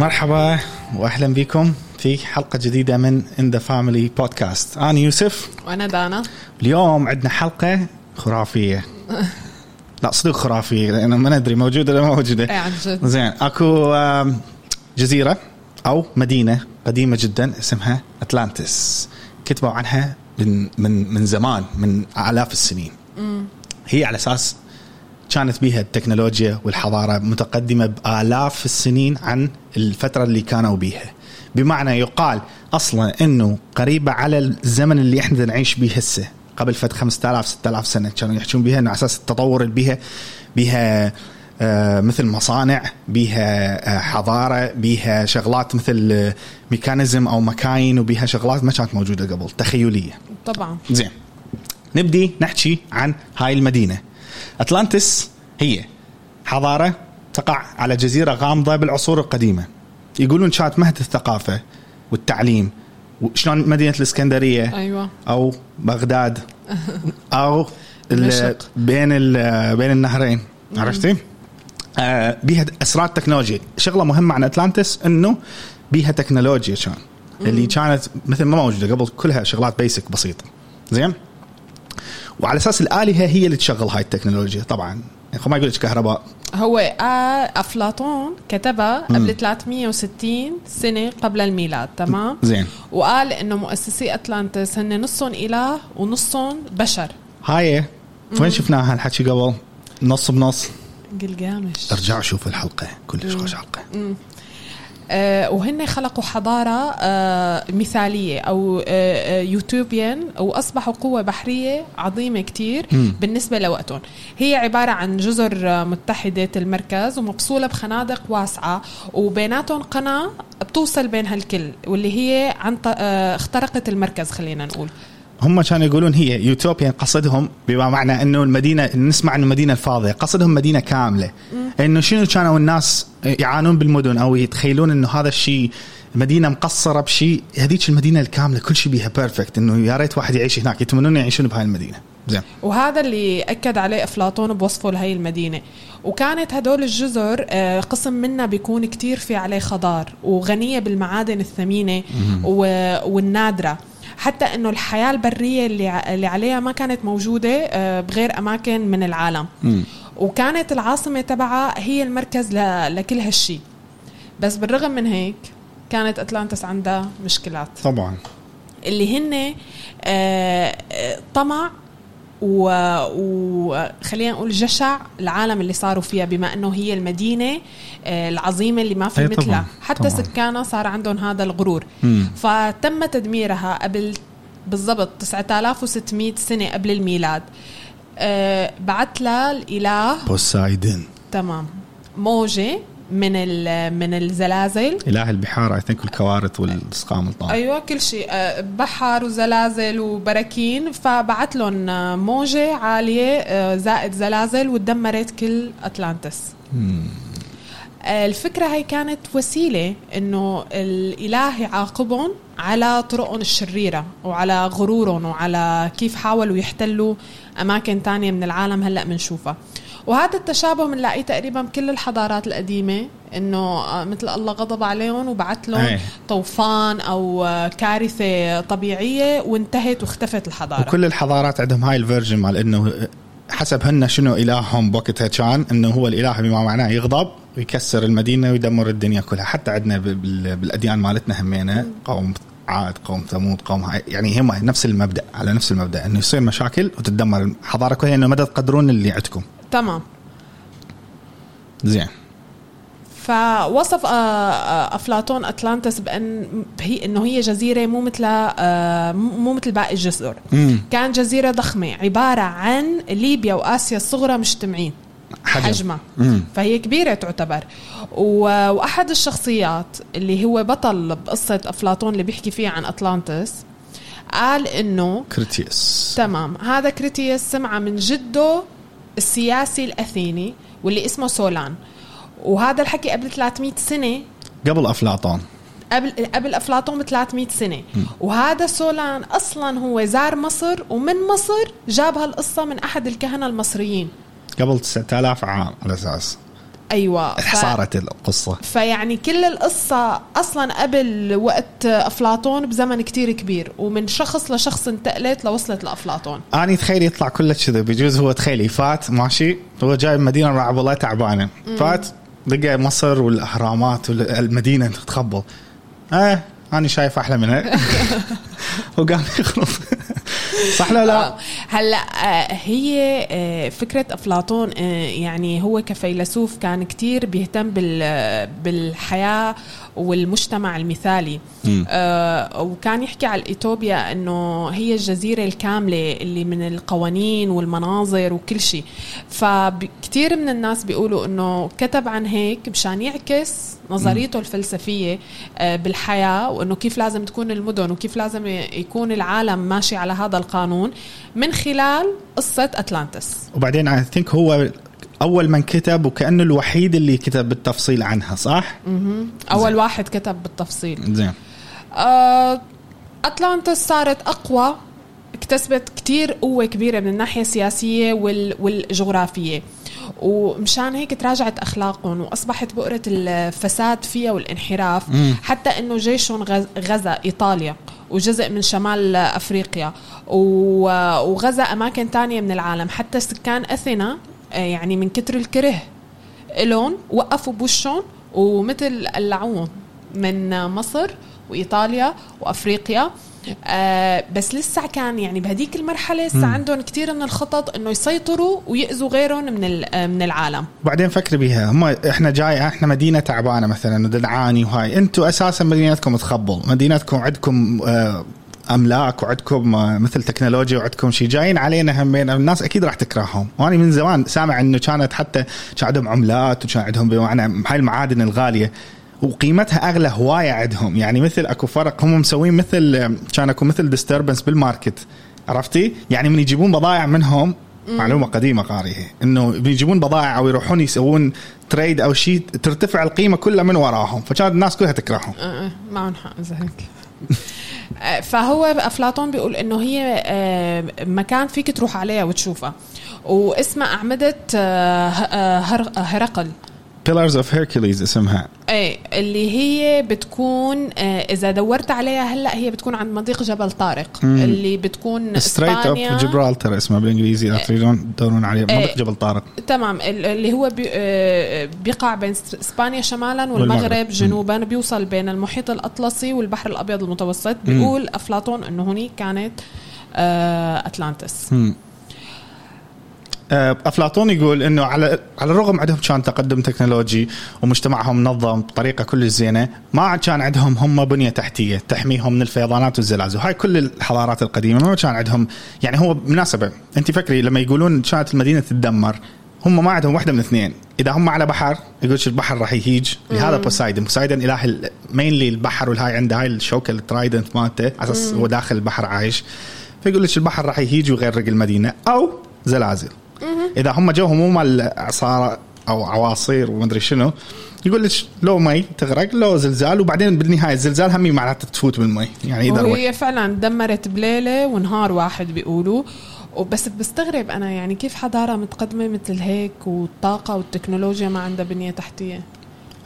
مرحبا واهلا بكم في حلقة جديدة من In The Family Podcast أنا يوسف. وأنا دانا. اليوم عندنا حلقة خرافية. لا صدق خرافية لأن ما ندري موجودة ولا ما موجودة. اي عن جد. زين أكو آم، جزيرة أو مدينة قديمة جدا اسمها أتلانتس. كتبوا عنها من من من زمان من آلاف السنين. هي على أساس كانت بها التكنولوجيا والحضارة متقدمة بآلاف السنين عن الفترة اللي كانوا بيها. بمعنى يقال أصلا إنه قريبه على الزمن اللي إحنا نعيش به هسه. قبل فت 5000 6000 سنة كانوا يحجون بها إنه على أساس التطور اللي بها بها آه، مثل مصانع بها آه، حضارة بها شغلات مثل آه، ميكانيزم أو مكاين وبها شغلات ما كانت موجودة قبل تخيلية. طبعا. زين. نبدي نحكي عن هاي المدينة. أتلانتس هي حضارة تقع على جزيرة غامضة بالعصور القديمة. يقولون كانت مهد الثقافة والتعليم وشلون مدينة الإسكندرية أيوه. أو بغداد دمشق. بين بين النهرين. عرفتي؟ آه بيها أسرار تكنولوجيا. شغلة مهمة عن أتلانتس إنه بيها تكنولوجيا كان اللي كانت مثل ما موجودة قبل كلها شغلات بيسك بسيطة. زين؟ وعلى أساس الالهه هي اللي تشغل هاي التكنولوجيا طبعا. يعني ما يقول لك كهرباء. هو أفلاطون كتبها قبل 360 سنة قبل الميلاد تمام؟ زين. وقال إنه مؤسسي أتلانتس هن نصهم إله ونصهم بشر. هاي وين شفناها الحكي قبل؟ نص بنص. قلقامش. ارجعوا شوفوا الحلقة كلش خوش حلقة. آه وهن خلقوا حضارة آه مثالية أو آه آه يوتوبيان وأصبحوا قوة بحرية عظيمة كتير مم. بالنسبة لوقتهم هي عبارة عن جزر آه، متحدة المركز ومفصوله بخنادق واسعة وبيناتهم قناة بتوصل بين هالكل واللي هي عن آه اخترقت المركز خلينا نقول هم كانوا يقولون هي يوتوبيا قصدهم بما معنى إنه المدينة نسمع انه المدينة الفاضية قصدهم مدينة كاملة. إنه شنو كانوا الناس يعانون بالمدن أو يتخيلون إنه هذا الشيء مدينة مقصرة بشيء هذيك المدينة الكاملة كل شيء بيها بيرفكت إنه يا ريت واحد يعيش هناك يتمنون يعيشون بهاي المدينة. زين. وهذا اللي أكد عليه أفلاطون بوصفه لهي المدينة. وكانت هدول الجزر آه، قسم منها بيكون كتير في عليه خضار وغنية بالمعادن الثمينة والنادرة. حتى إنه الحياة البرية اللي اللي عليها ما كانت موجودة آه، بغير أماكن من العالم. مم. وكانت العاصمة تبعها هي المركز ل- لكل هالشي. بس بالرغم من هيك كانت أتلانتس عندها مشكلات. طبعا. اللي هن آه، آه، طمع وخلينا نقول جشع العالم اللي صاروا فيها بما إنه هي المدينة آه، العظيمة اللي ما في طبعاً، مثلها. حتى طبعاً. سكانها صار عندهم هذا الغرور. مم. فتم تدميرها قبل بالضبط 9600 سنة قبل الميلاد. آه، بعت لها الإله. بوسايدن تمام. موجة. من ال- من الزلازل؟ إله البحار اي ثينك والكوارث والسقام الطاف أيوه كل شيء. آه، بحر وزلازل وبراكين فبعت لهم آه، موجة عالية آه، زائد زلازل ودمرت كل أتلانتس. الفكرة هي كانت وسيلة إنه الإله يعاقبهم على طرقهم الشريرة وعلى غرورهم وعلى كيف حاولوا يحتلوا أماكن تانية من العالم هلأ بنشوفها وهذا التشابه بنلاقيه تقريبا بكل الحضارات القديمة إنه آه، مثل الله غضب عليهم وبعت لهم أي. طوفان أو آه، كارثة طبيعية وانتهت واختفت الحضارة. وكل الحضارات عندهم هاي الفيرجن مال إنه حسب هن شنو الههم بوقتها كان إنه هو الإله بما معناه يغضب ويكسر المدينة ويدمر الدنيا كلها. حتى عندنا بال- بال- بالأديان مالتنا همينة قوم عاد قوم ثمود قوم يعني هم نفس المبدأ على نفس المبدأ إنه يصير مشاكل وتتدمر الحضارة كلها إنه مدى تقدرون اللي عندكم. تمام. زين. فوصف آه، آه، أفلاطون أتلانتس بأن هي إنه هي جزيرة مو مثل آه، مو مثل باقي الجزر. مم. كان جزيرة ضخمة عبارة عن ليبيا وآسيا الصغرى مجتمعين حجم. حجمها. مم. فهي كبيرة تعتبر. وأحد الشخصيات اللي هو بطل بقصة أفلاطون اللي بيحكي فيها عن أتلانتس قال إنه كريتيوس. تمام. هذا كريتيوس سمعه من جده السياسي الأثيني واللي اسمه سولان. وهذا الحكي قبل 300 سنة. قبل أفلاطون. قبل قبل أفلاطون ب 300 سنه وهذا سولان أصلا هو زار مصر ومن مصر جاب هالقصة من أحد الكهنة المصريين. قبل 9000 عام على أساس. أيوه ف- صارت القصة. فيعني كل القصة أصلا قبل وقت أفلاطون بزمن كتير كبير ومن شخص لشخص انتقلت لوصلت لأفلاطون. اني تخيل يطلع كله كذا بيجوز هو تخيلي فات ماشي؟ هو جاي مدينة رعب والله تعبانة. فات لقى مصر والأهرامات والمدينة تخبل آه أنا شايف أحلى منها وقام يخرب صح لا لا آه. هلا آه، هي آه، فكرة أفلاطون يعني هو كفيلسوف كان كتير بيهتم بال- بالحياة والمجتمع المثالي. آه، وكان يحكي على الايتوبيا إنه هي الجزيرة الكاملة اللي من القوانين والمناظر وكل شيء. فكتير من الناس بيقولوا إنه كتب عن هيك مشان يعكس نظريته الفلسفية آه، بالحياة وإنه كيف لازم تكون المدن وكيف لازم يكون العالم ماشي على هذا القانون من خلال قصة أتلانتس. وبعدين اي ثينك هو أول من كتب وكأنه الوحيد اللي كتب بالتفصيل عنها صح؟ أول واحد كتب بالتفصيل. زين. آه، أتلانتس صارت أقوى اكتسبت كتير قوة كبيرة من الناحية السياسية وال- والجغرافية. ومشان هيك تراجعت أخلاقهم وأصبحت بؤرة الفساد فيها والانحراف حتى أنه جيشهم غز- غزا إيطاليا وجزء من شمال أفريقيا. وغزا أماكن تانية من العالم حتى سكان أثينا يعني من كتر الكره. إلهم وقفوا بوشهم ومثل قلعوهم من مصر وإيطاليا وأفريقيا. آه بس لسه كان يعني بهديك المرحلة لسه عندهم كثير من الخطط إنه يسيطروا ويأذوا غيرهم من آه، من العالم. وبعدين فكر بيها هم إحنا جاي إحنا مدينة تعبانة مثلا ودلعاني وهاي. أنتم أساسا مدينتكم تخبل مدينتكم عندكم آه، املاك وعندكم آه، مثل تكنولوجيا وعندكم شيء جايين علينا همين الناس أكيد راح تكرههم. وأنا من زمان سامع إنه كانت حتى كان عندهم عملات وكان عندهم بمعنى هاي المعادن الغالية وقيمتها أغلى هواية عندهم. يعني مثل أكو فرق هم مسوين مثل آه، كان أكو مثل disturbance بال market. عرفتي؟ يعني من يجيبون بضائع منهم معلومة قديمة قاريه إنه بيجيبون بضائع أو يروحون يسوون trade أو شيء ترتفع القيمة كلها من وراهم. فكانت الناس كلها تكرههم. آه، آه، معهم حق آه، فهو أفلاطون بيقول إنه هي آه، مكان فيك تروح عليها وتشوفها واسمها أعمدة آه، آه، هر- هرقل. Pillars of Hercules اسمها. إيه اللي هي بتكون آه، إذا دورت عليها هلأ هي بتكون عند مضيق جبل طارق. مم. اللي بتكون Strait of Gibraltar اسمها بالإنجليزي. اذا تريدون تدورون عليه منطقه إيه. جبل طارق. تمام. ال- اللي هو آه، بيقع بين إسبانيا شمالا والمغرب. والمغرب. جنوبا بيوصل بين المحيط الأطلسي والبحر الأبيض المتوسط. بيقول أفلاطون إنه هنيك كانت آه، أتلانتس. مم. آه، أفلاطون يقول إنه على على الرغم عندهم كان تقدم تكنولوجي ومجتمعهم منظم بطريقة كل زينة ما كان عندهم هم بنية تحتية تحميهم من الفيضانات والزلازل. هاي كل الحضارات القديمة ما كان عندهم يعني هو بالمناسبه أنت فكري لما يقولون كانت المدينة تتدمر هم ما عندهم واحدة من اثنين. إذا هم على بحر يقول البحر راح يهيج. لهذا بوسايدن بوسايدن إله mainly البحر والهاي عنده هاي الشوكه ال trident مالته على أساس هو داخل البحر عايش. فيقول لك البحر راح يهيج ويغرق المدينة أو زلازل. إذا هم جوهم مو مال اعصار أو عواصير ومدري شنو يقول لك لو مي تغرق لو زلزال وبعدين بالنهاية الزلزال همي معناته تفوت بالمي يعني إذا وهي فعلا دمرت بليلة ونهار واحد بيقولوا. وبس بستغرب أنا يعني كيف حضارة متقدمة مثل هيك والطاقة والتكنولوجيا ما عندها بنية تحتية؟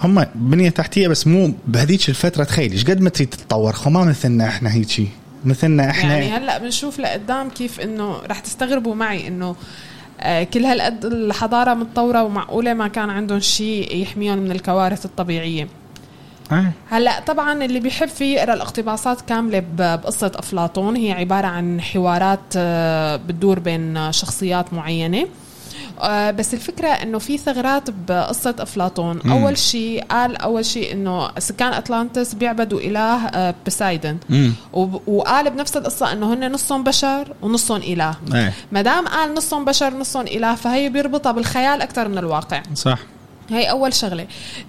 هم بنية تحتية بس مو بهذيك الفترة تخيل إيش قد ما تريد تتطور خو ما مثلنا إحنا هيجي مثلنا إحنا يعني هلأ بنشوف لقدام كيف إنه رح تستغربوا معي إنه كل هالقد الحضارة متطورة ومعقولة ما كان عندهم شيء يحميهم من الكوارث الطبيعية. آه. هلأ طبعا اللي بيحب فيه يقرأ الاقتباسات كاملة بقصة أفلاطون. هي عبارة عن حوارات آه، بتدور بين شخصيات معينة. آه، بس الفكرة إنه في ثغرات بقصة أفلاطون، مم. أول شيء قال أول شيء إنه سكان أتلانتس بيعبدوا إله آه، بوسايدن وب- وقال بنفس القصة إنه هن نصهم بشر ونصهم إله، إيه. ما دام قال نصهم بشر نصهم إله فهي بيربطها بالخيال أكثر من الواقع. صح. هي أول شغلة.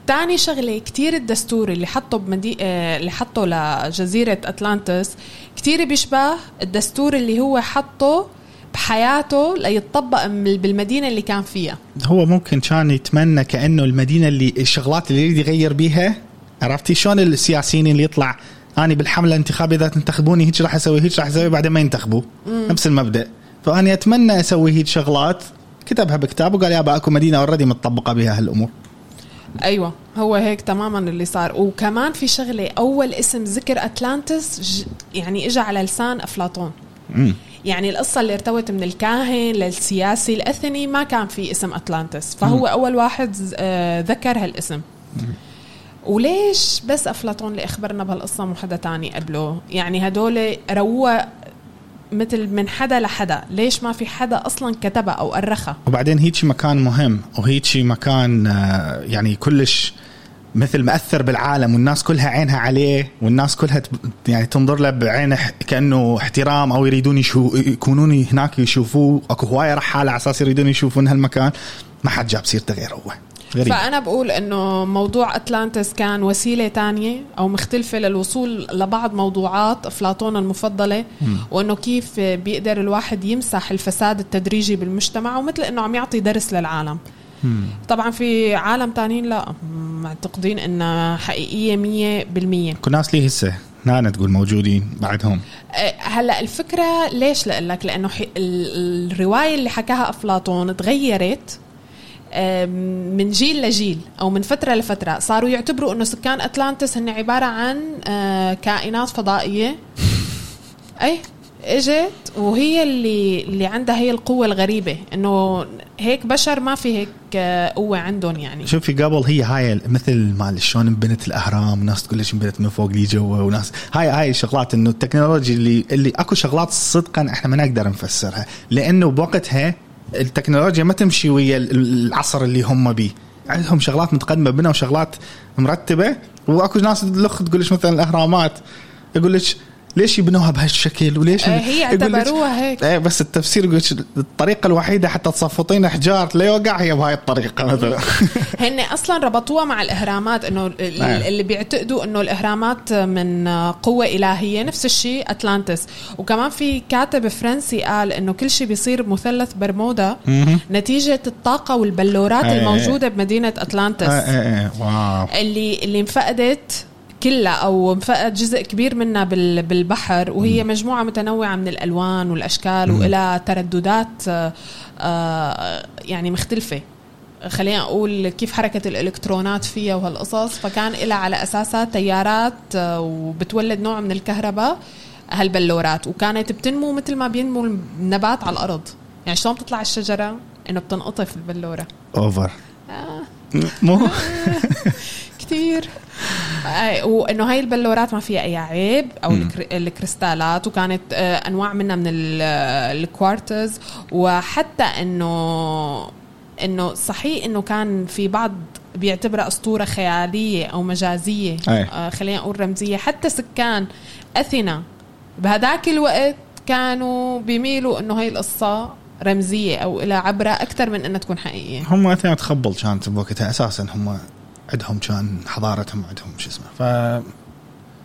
تاني شغلة كتير الدستور اللي حطه بمدي... آه، اللي حطه لجزيرة أتلانتس كتير بيشبه الدستور اللي هو حطه بحياته ليتطبق بالمدينة اللي كان فيها. هو ممكن كان يتمنى كأنه المدينة اللي الشغلات اللي يريد يغير بيها عرفتي؟ شلون السياسيين اللي يطلع اني بالحملة الانتخابيه إذا تنتخبوني هيك راح أسوي هيك راح أسوي بعدين ما ينتخبوا. نفس المبدأ. فاني أتمنى أسوي هيك شغلات. كتبها بكتاب وقال يابا أكو مدينة already متطبقة بها هالأمور. أيوه هو هيك تماما اللي صار. وكمان في شغلة أول اسم ذكر أتلانتس يعني اجى على لسان أفلاطون. يعني القصة اللي ارتوت من الكاهن للسياسي الأثني ما كان في اسم أتلانتس فهو أول واحد آه، ذكر هالاسم. وليش بس أفلاطون اللي أخبرنا بهالقصة مو حدا تاني قبله؟ يعني هدول روى مثل من حدا لحدا. ليش ما في حدا أصلا كتبها أو أرخها وبعدين هيك مكان مهم وهيك مكان آه، يعني كلش مثل مأثر بالعالم والناس كلها عينها عليه والناس كلها يعني تنظر له بعين كأنه احترام أو يريدون يشو يكونون هناك يشوفوه. أكو هواية رحاله على أساس يريدون يشوفون هالمكان. ما حد جاب سيرته غير هو. غريب. فأنا بقول إنه موضوع أتلانتس كان وسيلة تانية أو مختلفة للوصول لبعض موضوعات أفلاطون المفضلة وإنه كيف بيقدر الواحد يمسح الفساد التدريجي بالمجتمع ومثل إنه عم يعطي درس للعالم. طبعا في عالم تانيين لا معتقدين إنها حقيقية مية بالمية. كل ناس ليه هسه؟ نانا تقول موجودين بعدهم. أه، هلأ الفكرة ليش لك؟ لأنه الرواية اللي حكاها أفلاطون تغيرت أم، من جيل لجيل أو من فترة لفترة. صاروا يعتبروا إنه سكان أتلانتس هن عبارة عن أه، كائنات فضائية. اي اجت وهي اللي اللي عندها هي القوة الغريبة إنه هيك بشر ما في هيك أه، قوة عندهم يعني. شوفي قبل هي هاي مثل مال شلون انبنت الأهرام ناس تقول ليش انبنت من فوق لي جوا وناس هاي هاي الشغلات إنه التكنولوجيا اللي اللي أكو شغلات صدقا إحنا ما نقدر نفسرها لأنه بوقتها التكنولوجيا ما تمشي ويا ال- العصر اللي هم بيه. عندهم شغلات متقدمة بنوا شغلات مرتبة وأكو ناس تلخ تقول لك مثلا الأهرامات يقول لك ليش يبنوها بهالشكل وليش آه، هي اعتبروها هيك. إيه بس التفسير الطريقة الوحيدة حتى تصفطين احجار لا يوقع هي بهاي الطريقة مثلا هن أصلا ربطوها مع الإهرامات إنه آه. اللي بيعتقدوا إنه الإهرامات من قوة إلهية نفس الشيء أتلانتس وكمان في كاتب فرنسي قال إنه كل شيء بيصير بمثلث برمودا. نتيجة الطاقة والبلورات آه. الموجودة بمدينة أتلانتس واو اللي اللي انفقدت كلها أو انفقد جزء كبير منها بال- بالبحر وهي مجموعة متنوعة من الألوان والأشكال وإلها ترددات آه، آه، يعني مختلفة. خلينا أقول كيف حركة الإلكترونات فيها وهالقصص. فكان لها على أساسها تيارات آه، وبتولد نوع من الكهرباء هالبلورات. وكانت بتنمو مثل ما بينمو النبات على الأرض. يعني شلون بتطلع الشجرة؟ إنه بتنقطف البلورة. over آه. مو. كثير. وإنه هاي البلورات ما فيها أي عيب أو الكر- الكريستالات وكانت آه، أنواع منها من آه، الكوارتز. وحتى إنه إنه صحيح إنه كان في بعض بيعتبرها أسطورة خيالية أو مجازية أي. آه، خلينا نقول رمزية. حتى سكان أثينا بهداك الوقت كانوا بيميلوا إنه هاي القصة رمزية أو لها عبرة أكثر من إنها تكون حقيقية. هم اثنين تخبل كانت بوقتها أساسا هم عندهم كان حضارتهم عندهم شو اسمه. ف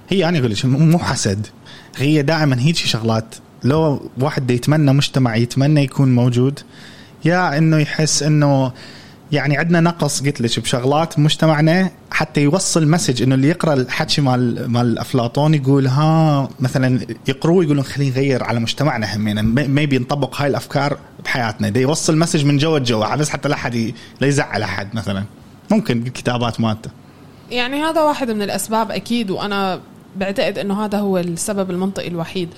هي أنا أقول لك مو حسد. هي دائما هيك شغلات. لو واحد يتمنى مجتمع يتمنى يكون موجود يا إنه يحس إنه يعني عندنا نقص قلت لك بشغلات مجتمعنا حتى يوصل message إنه اللي يقرأ الحكي مال مال أفلاطون يقول ها مثلا يقروه يقولون خلينا نغير على مجتمعنا همين maybe نطبق هاي الأفكار بحياتنا. دا يوصل مسج من جوا جوا بس حتى لا أحد لا يزعل أحد مثلا. ممكن الكتابات مالته يعني هذا واحد من الأسباب أكيد وأنا بعتقد إنه هذا هو السبب المنطقي الوحيد.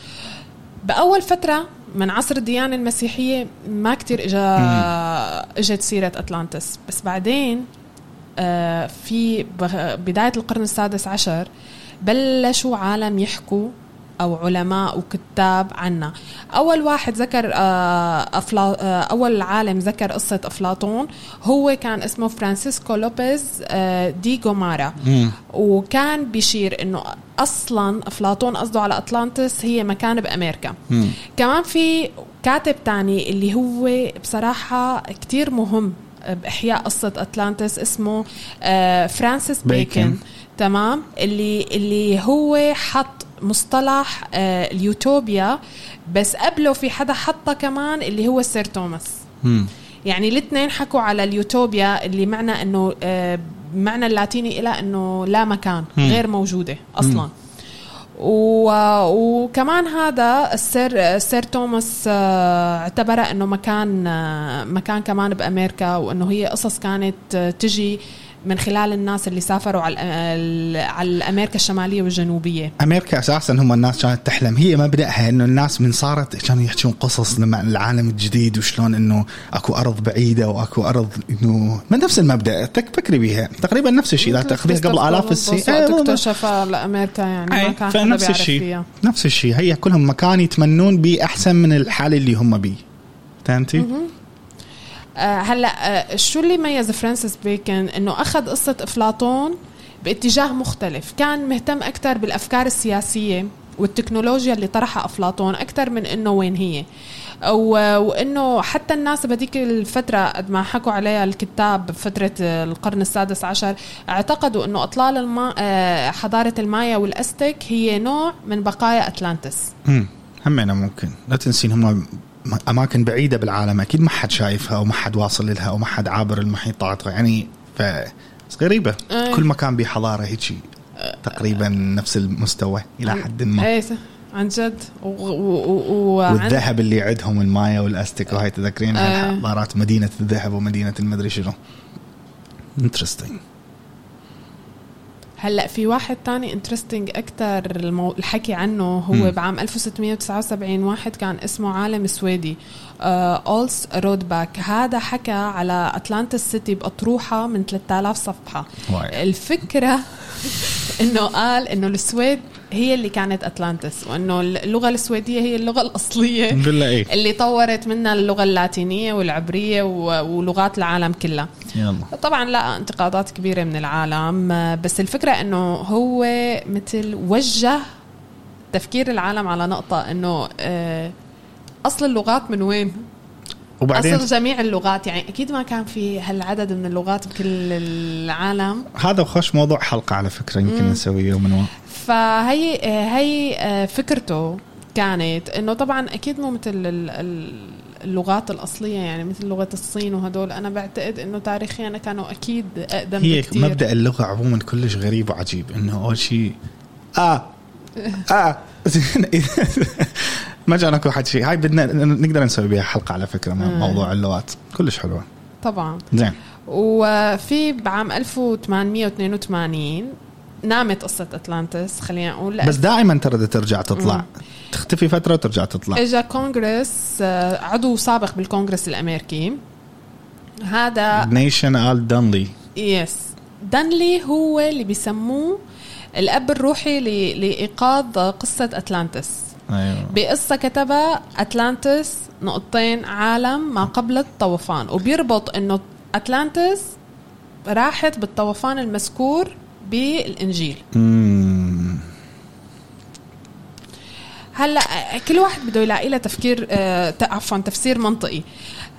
بأول فترة من عصر الديانة المسيحية ما كتير إجا إجت سيرة أتلانتس. بس بعدين آه، في بداية القرن السادس عشر بلشوا عالم يحكوا أو علماء وكتاب عنا. أول واحد ذكر آه، أفلا... آه، أول عالم ذكر قصة أفلاطون هو كان اسمه فرانسيسكو لوبيز آه، دي غومارا. وكان بيشير إنه أصلا أفلاطون قصده على أطلانتس هي مكان بأمريكا. كمان في كاتب تاني اللي هو بصراحة كتير مهم بإحياء قصة اتلانتس اسمه فرانسيس بيكن. بيكن. تمام؟ اللي اللي هو حط مصطلح آه، اليوتوبيا بس قبله في حدا حطه كمان اللي هو سير توماس. يعني الاثنين حكوا على اليوتوبيا اللي معنى إنه آه، معنى اللاتيني إلى إنه لا مكان. غير موجودة أصلا و... وكمان هذا السير السير توماس آه، اعتبرها إنه مكان مكان كمان بأمريكا وإنه هي قصص كانت تجي من خلال الناس اللي سافروا على على أمريكا الشمالية والجنوبية. أمريكا أساسا هم الناس كانت تحلم. هي مبدأها إنه الناس من صارت كانوا يحكون قصص لما العالم الجديد وشلون إنه أكو أرض بعيدة وأكو أرض إنه من نفس المبدأ. تفكري بيها. تقريبا نفس الشيء. لا تأخذيها قبل آلاف السنين. تكتشف لأمريكا يعني ما كان فنفس الشيء. نفس الشيء. هي كلهم مكان يتمنون بيه أحسن من الحال اللي هم بيه. فهمتي؟ آه هلا آه شو اللي ميز فرانسيس بيكن؟ إنه أخذ قصة أفلاطون باتجاه مختلف. كان مهتم أكثر بالأفكار السياسية والتكنولوجيا اللي طرحها أفلاطون أكثر من إنه وين هي. وإنه حتى الناس بهذيك الفترة قد ما حكوا عليها الكتاب بفترة القرن السادس عشر اعتقدوا إنه أطلال الما- آه، حضارة المايا والأزتك هي نوع من بقايا أتلانتس. همينة ممكن. لا تنسين هم أماكن بعيدة بالعالم أكيد ما حد شايفها أو ما حد واصل لها أو ما حد عابر المحيطات. يعني ف غريبة. أه. كل مكان بحضارة هيك تقريبا نفس المستوى إلى حد ما. إيه عن جد. و... و... و... والذهب اللي عندهم المايا والازتك وهاي تذكرين؟ أه. حضارات مدينة الذهب ومدينة المدري شنو. interesting هلأ في واحد تاني interesting أكثر المو... الحكي عنه هو م. بعام 1679 واحد كان اسمه عالم سويدي اولس uh, رودبك هذا حكى على اتلانتس city بأطروحة من 3000 صفحة واي. الفكرة إنه قال إنه السويد هي اللي كانت أتلانتس وإنه اللغة السويدية هي اللغة الأصلية إيه؟ اللي طورت منها اللغة اللاتينية والعبرية ولغات العالم كلها يلا. طبعا لاقى انتقادات كبيرة من العالم بس الفكرة إنه هو مثل وجه تفكير العالم على نقطة إنه آه، أصل اللغات من وين وبعدين أصل جميع اللغات يعني أكيد ما كان في هالعدد من اللغات بكل العالم. هذا وخش موضوع حلقة على فكرة يمكن نسويه يوم ما. فهي هي آه، فكرته كانت إنه طبعا أكيد مو مثل اللغات الأصلية يعني مثل لغة الصين وهدول. أنا بعتقد إنه تاريخيا كانوا أكيد أقدم هي بكتير. مبدأ اللغة عموما كلش غريب وعجيب إنه أول شيء آه آه ما جانا اكو حد شيء. هاي بدنا نقدر نسوي بها حلقة على فكرة موضوع اللغات. كلش حلوة. طبعا. زين. وفي بعام 1882 نامت قصة أتلانتس خلينا نقول بس دائما ترى ترجع تطلع. مم. تختفي فترة وترجع تطلع. اجى كونغرس آه، عضو سابق بالكونغرس الأمريكي. هذا إغنيشس دانلي yes دانلي هو اللي بيسموه الأب الروحي لإيقاظ قصة أتلانتس. أيوة. بقصة كتبها أتلانتس نقطتين عالم ما قبل الطوفان وبيربط إنه أتلانتس راحت بالطوفان المذكور بالإنجيل. هلأ كل واحد بده يلاقي له تفكير آه عفوا تفسير منطقي.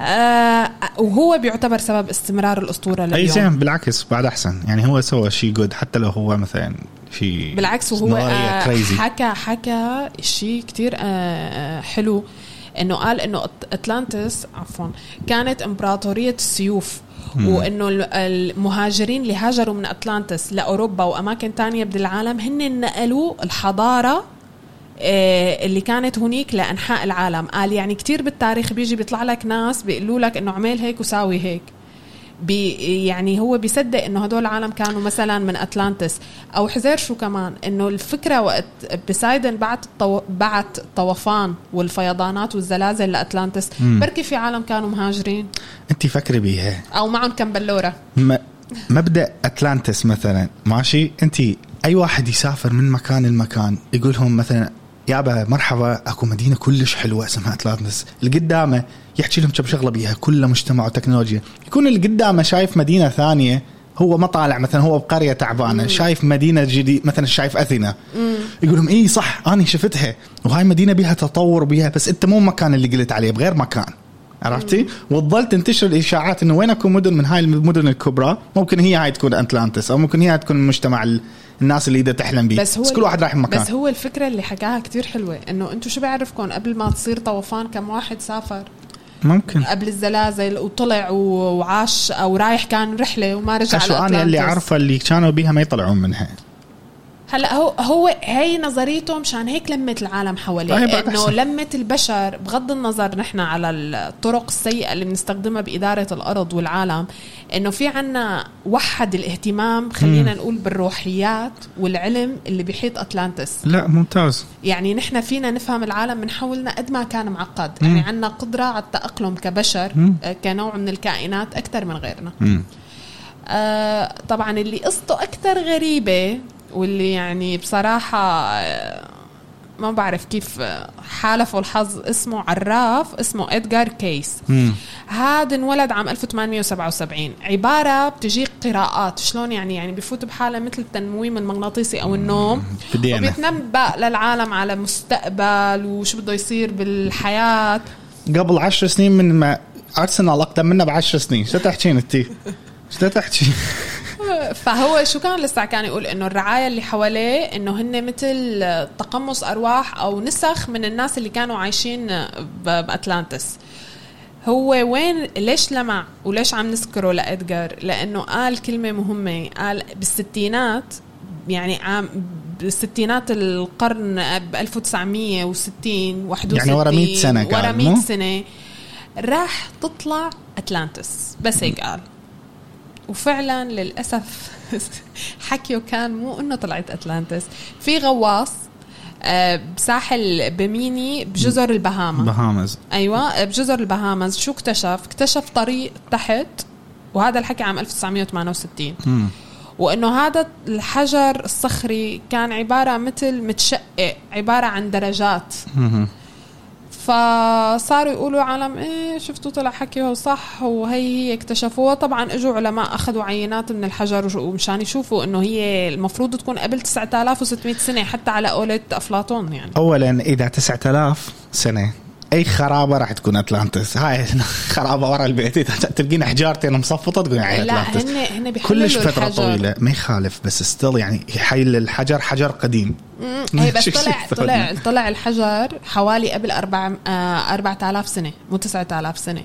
آه وهو بيعتبر سبب استمرار الأسطورة لليوم. اي زين بالعكس بعد أحسن. يعني هو سوى شيء good حتى لو هو مثلا في بالعكس وهو آه حكى حكى شيء كتير آه, آه، حلو. إنه قال إنه أتلانتس عفوا كانت إمبراطورية السيوف وإنه المهاجرين اللي هاجروا من أتلانتس لأوروبا وأماكن تانية بالعالم هن نقلوا الحضارة اللي كانت هنيك لأنحاء العالم. قال يعني كتير بالتاريخ بيجي بيطلع لك ناس بيقولوا لك إنه اعمل هيك وساوي هيك. بي يعني هو بيصدق إنه هدول العالم كانوا مثلا من أتلانتس. أو حزير شو كمان إنه الفكرة وقت بسايدن بعد الطو... بعد الطوفان والفيضانات والزلازل لأتلانتس بركي في عالم كانوا مهاجرين. انت فكري بيها أو معهم كم بلورة. م... مبدأ أتلانتس مثلا ماشي؟ انت أي واحد يسافر من مكان لمكان يقول لهم مثلا يابا مرحبا أكو مدينة كلش حلوة اسمها اتلانتس اللي قدامه يحكي لهم كم شغلة بيها كلها مجتمع وتكنولوجيا. يكون اللي قدامه شايف مدينة ثانية هو ما طالع مثلا هو بقرية تعبانة شايف مدينة جديد مثلا شايف أثينا. يقول لهم اي صح أنا شفتها. وهاي مدينة بيها تطور بيها بس أنت مو المكان اللي قلت عليه بغير مكان. عرفتي؟ وتظل تنتشر الإشاعات إنه وين أكو مدن من هاي المدن الكبرى؟ ممكن هي هاي تكون اتلانتس أو ممكن هي هاي تكون المجتمع الناس اللي بدها تحلم بيه. بس, هو بس كل واحد رايح مكان. بس هو الفكرة اللي حكاها كتير حلوة إنه أنتم شو بيعرفكم قبل ما تصير طوفان كم واحد سافر؟ ممكن. قبل الزلازل وطلع وعاش أو رايح كان رحلة وما رجع شو أنا اللي عارفه اللي كانوا بيها ما يطلعون منها. هلا هو هو هي نظريته مشان هيك لمت العالم حواليه طيب، إنه. لمت البشر بغض النظر نحن على الطرق السيئة اللي بنستخدمها بإدارة الأرض والعالم إنه في عنا وحد الاهتمام خلينا نقول بالروحيات والعلم اللي بيحيط أتلانتس. لا ممتاز. يعني نحن فينا نفهم العالم من حولنا قد ما كان معقد. يعني عنا قدرة على التأقلم كبشر آه، كنوع من الكائنات أكثر من غيرنا. مم. آه طبعا اللي قصته أكثر غريبة واللي يعني بصراحة آه، ما بعرف كيف حالفوا الحظ اسمه عراف اسمه إدغار كيس. هذا انولد عام 1877 عبارة بتجيك قراءات شلون يعني يعني بفوت بحالة مثل التنويم المغناطيسي أو النوم أنا. وبيتنبأ للعالم على مستقبل وشو بده يصير بالحياة قبل عشر سنين من ما ارسنال اقدم منا بعشر سنين شو تحكين انت؟ شو تحكي؟ فهو شو كان لسه كان يقول إنه الرعاية اللي حواليه إنه هن مثل تقمص أرواح أو نسخ من الناس اللي كانوا عايشين بأتلانتس. هو وين ليش لمع وليش عم نذكره لادجار لأنه قال كلمة مهمة. قال بالستينات يعني عام بالستينات القرن ب 1960 61 يعني ورا 100 سنة قال، ورا 100 مو؟ سنة راح تطلع أتلانتس. بس هيك قال. وفعلا للأسف حكيه كان مو إنه طلعت أتلانتس في غواص آه، بساحل بميني بجزر البهاما بهامز أيوه بجزر البهامز شو اكتشف؟ اكتشف طريق تحت وهذا الحكي عام 1968 مم. وإنه هذا الحجر الصخري كان عبارة مثل متشقق عبارة عن درجات مم. فصاروا يقولوا عالم إيه شفتوا طلع حكيه صح وهي هي اكتشفوها. طبعا إجوا علماء أخذوا عينات من الحجر ومشان يشوفوا إنه هي المفروض تكون قبل 9600 سنة حتى على قولة أفلاطون يعني. اولا إذا 9000 سنة أي خرابة راح تكون أتلانتس؟ هاي خرابة ورا البيت. تلقين حجارتين مصفطة تقول هاي لا أتلانتس. هن هن كلش فترة الحجر. طويلة ما يخالف بس still يعني حي الحجر حجر قديم. هي بس طلع؟ طلع طلع الحجر حوالي قبل أربع آه، 4000 سنة مو 9000 سنة.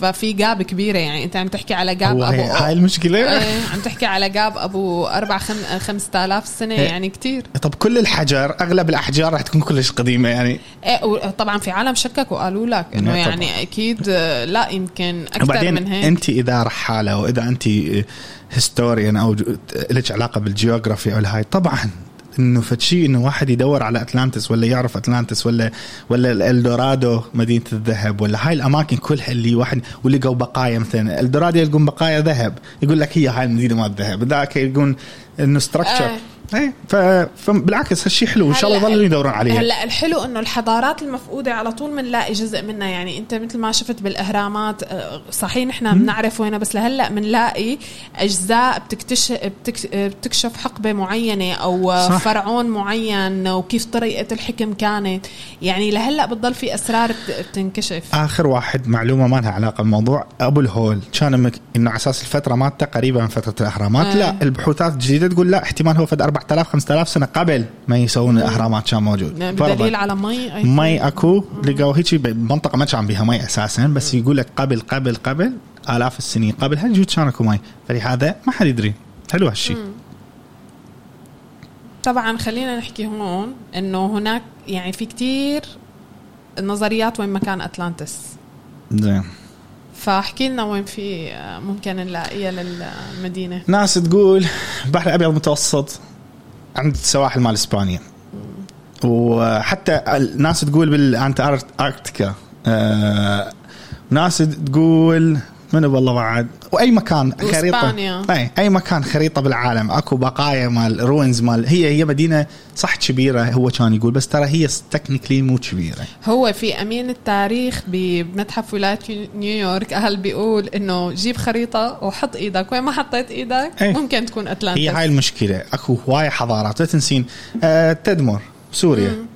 ففي gap كبيرة يعني. أنت عم تحكي على gap ابو هاي المشكلة؟ إيه عم تحكي على gap أبو أربع خم... 5000 سنة إيه. يعني كتير. طب كل الحجر أغلب الأحجار راح تكون كلش قديمة يعني. إيه طبعا في عالم شككوا قالوا لك إنه طبعاً. يعني أكيد آه، لا يمكن أكثر وبعدين من هيك. أنت إذا رحاله وإذا أنت historian أو لك علاقة بال geography أو الهاي طبعا إنه فشي إنه واحد يدور على أتلانتس ولا يعرف أتلانتس ولا ولا الإلدورادو مدينة الذهب ولا هاي الأماكن كلها اللي واحد ولقوا بقايا مثلا. إلدورادو يلقون بقايا ذهب. يقول لك هي هاي المدينة مال الذهب. ذاك يلقون إنه ستراكشر آه. إيه فبالعكس هالشيء حلو إن شاء الله يضلوا يدورون عليه هلا الحلو إنه الحضارات المفقودة على طول بنلاقي جزء منها يعني أنت مثل ما شفت بالإهرامات آه، صحيح نحن بنعرف وينها بس لهلأ بنلاقي أجزاء بتكتشف بتك- بتكشف حقبة معينة أو صح. فرعون معين وكيف طريقة الحكم كانت يعني لهلأ بتضل في أسرار بت- بتنكشف آخر واحد معلومة ما لها علاقة بالموضوع أبو الهول كان. إنه على أساس الفترة مالته قريبه من فترة الإهرامات آه. لا البحوثات الجديده تقول لا احتمال هو فد 4000 5000 سنة قبل ما يسوون الأهرامات كان موجود. بدليل فرضاً. على مي. مي أكو. لقوا هيك بمنطقه ما كان بيها مي أساسا بس يقول لك قبل قبل قبل آلاف السنين قبل هالجود كان أكو مي؟ فلهذا ما حد يدري. حلو هالشيء طبعا خلينا نحكي هون إنه هناك يعني في كتير نظريات وين مكان أتلانتس. زين. فاحكي لنا وين في آه، ممكن نلاقيها للمدينة. ناس تقول البحر الأبيض المتوسط. عند السواحل مال إسبانيا. وحتى الناس تقول بالأنتاركتيكا. آه ناس تقول منو والله بعد وأي مكان خريطة. وإسبانيا. إي أي مكان خريطة بالعالم. أكو بقايا مال ruins مال. هي هي مدينة صح كبيرة هو كان يقول بس ترى هي technically مو كبيرة. هو في أمين التاريخ بمتحف ولاية نيويورك. قال بيقول إنه جيب خريطة وحط إيدك. وين ما حطيت إيدك إيه. ممكن تكون أتلانتس. هي هاي المشكلة. أكو هواي حضارات. لا تنسين. آه تدمر. سوريا.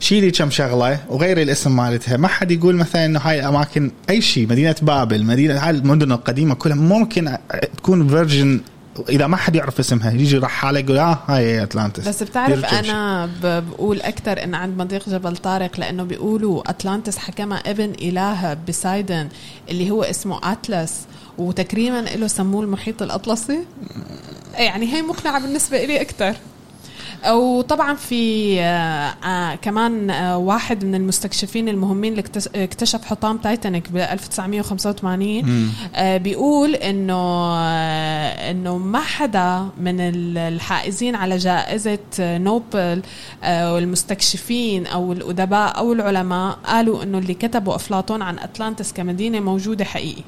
شيلي كم شغلة وغيري الاسم مالتها. ما حد يقول مثلا إنه هاي الاماكن أي شيء مدينة بابل مدينة هاي المدن القديمة كلها ممكن تكون version إذا ما حد يعرف اسمها. يجي رحاله يقول آه هاي أتلانتس. بس بتعرف. أنا بقول أكثر إن عند مضيق جبل طارق لأنه بيقولوا أتلانتس حكمها ابن اله بسايدن اللي هو اسمه أتلس. وتكريما له سموه المحيط الأطلسي. يعني هي مقنعة بالنسبة لي أكثر وطبعا في آه آه كمان آه واحد من المستكشفين المهمين اللي اكتش- اكتشف حطام تايتانيك ب 1985 آه بيقول إنه آه إنه ما حدا من ال- الحائزين على جائزة نوبل آه والمستكشفين أو الأدباء أو العلماء قالوا إنه اللي كتبوا أفلاطون عن أتلانتس كمدينة موجودة حقيقي.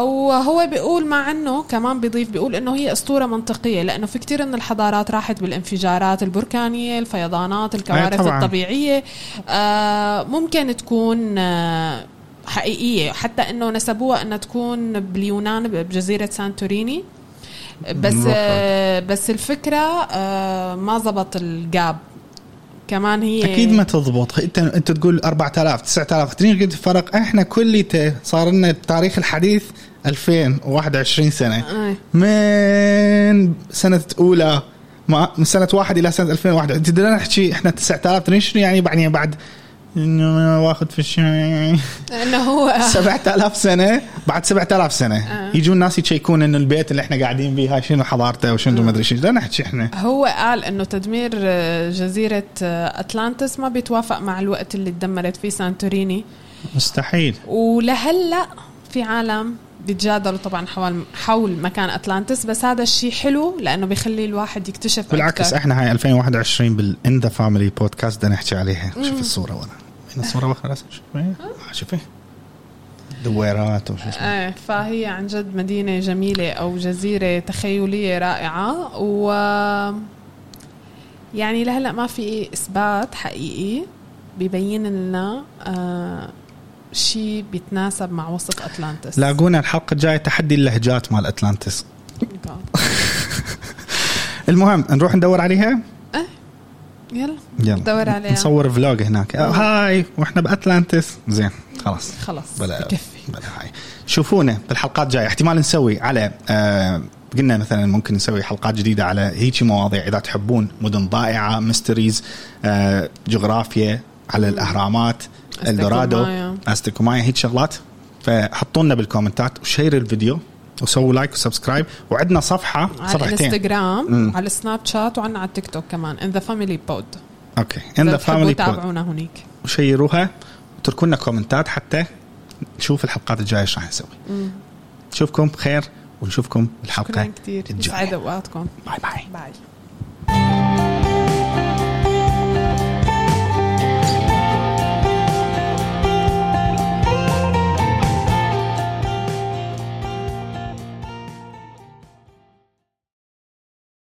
وهو بيقول مع إنه كمان بيضيف بيقول إنه هي أسطورة منطقية لأنه في كتير من الحضارات راحت بالانفجارات البركانية الفيضانات الكوارث. الطبيعية آه ممكن تكون آه حقيقية حتى إنه نسبوها إنها تكون باليونان بجزيرة سانتوريني بس. آه بس الفكرة آه ما زبط الجاب كمان هي أكيد ما تضبط. انت أنت تقول 4000 9000 تدري قد فرق. إحنا كليته صار لنا التاريخ الحديث 2021 سنة. آه. من سنة أولى ما من سنة واحد إلى سنة 2001 تدري نحكي إحنا 9000 تدري شنو يعني؟ بعدين بعد إنه واخذ في الشاي إنه هو. 7000 سنة؟ بعد 7000 سنة. آه. يجون الناس يشيكون إنه البيت اللي إحنا قاعدين بيه هاي شنو حضارته وشنو ما ادري شنو لا نحكي إحنا. هو قال إنه تدمير آه، جزيرة آه، أتلانتس ما بيتوافق مع الوقت اللي تدمرت فيه سانتوريني. مستحيل. ولهلا في عالم بيتجادلوا طبعا حول حول مكان أتلانتس. بس هذا الشيء حلو لأنه بيخلي الواحد يكتشف بالعكس أكتر. إحنا هاي 2021 بال In the Family Podcast بدنا نحكي عليها. شوف الصورة ورا. هنا الصورة ورا راسك شوفي آه، شوفي. دويرات وشو اسمه. إيه فهي عن جد مدينة جميلة أو جزيرة تخيلية رائعة و يعني لهلأ ما في إثبات حقيقي بيبين لنا آه شيء بيتناسب مع وصف أتلانتس. لاقونا الحلقة الجاية تحدي اللهجات مال أتلانتس. المهم نروح ندور عليها؟ يلا. يلا. ندور عليها. نصور vlog هناك. آه، هاي وإحنا بأتلانتس. زين خلاص. خلاص بلا بكفي. بلا هاي. شوفونا بالحلقات الجاية. احتمال نسوي على آه قلنا مثلا ممكن نسوي حلقات جديدة على هيجي مواضيع. إذا تحبون مدن ضائعة mysteries آه جغرافيا على الأهرامات إلدورادو. أزتيك ومايا هيك شغلات. فحطوا لنا بال comments ات وشيروا الفيديو. وسووا like و subscribe. وعندنا صفحة على صفحتين. الإنستغرام. على السناب شات وعنا على التيك توك كمان. In the Family Pod Okay. In the Family تابعونا هنيك. وشيروها. وتركوا لنا comments ات حتى نشوف الحلقات الجاية إيش راح نسوي. نشوفكم بخير ونشوفكم الحلقة شكرا كثير يسعد أوقاتكم. bye bye. Bye.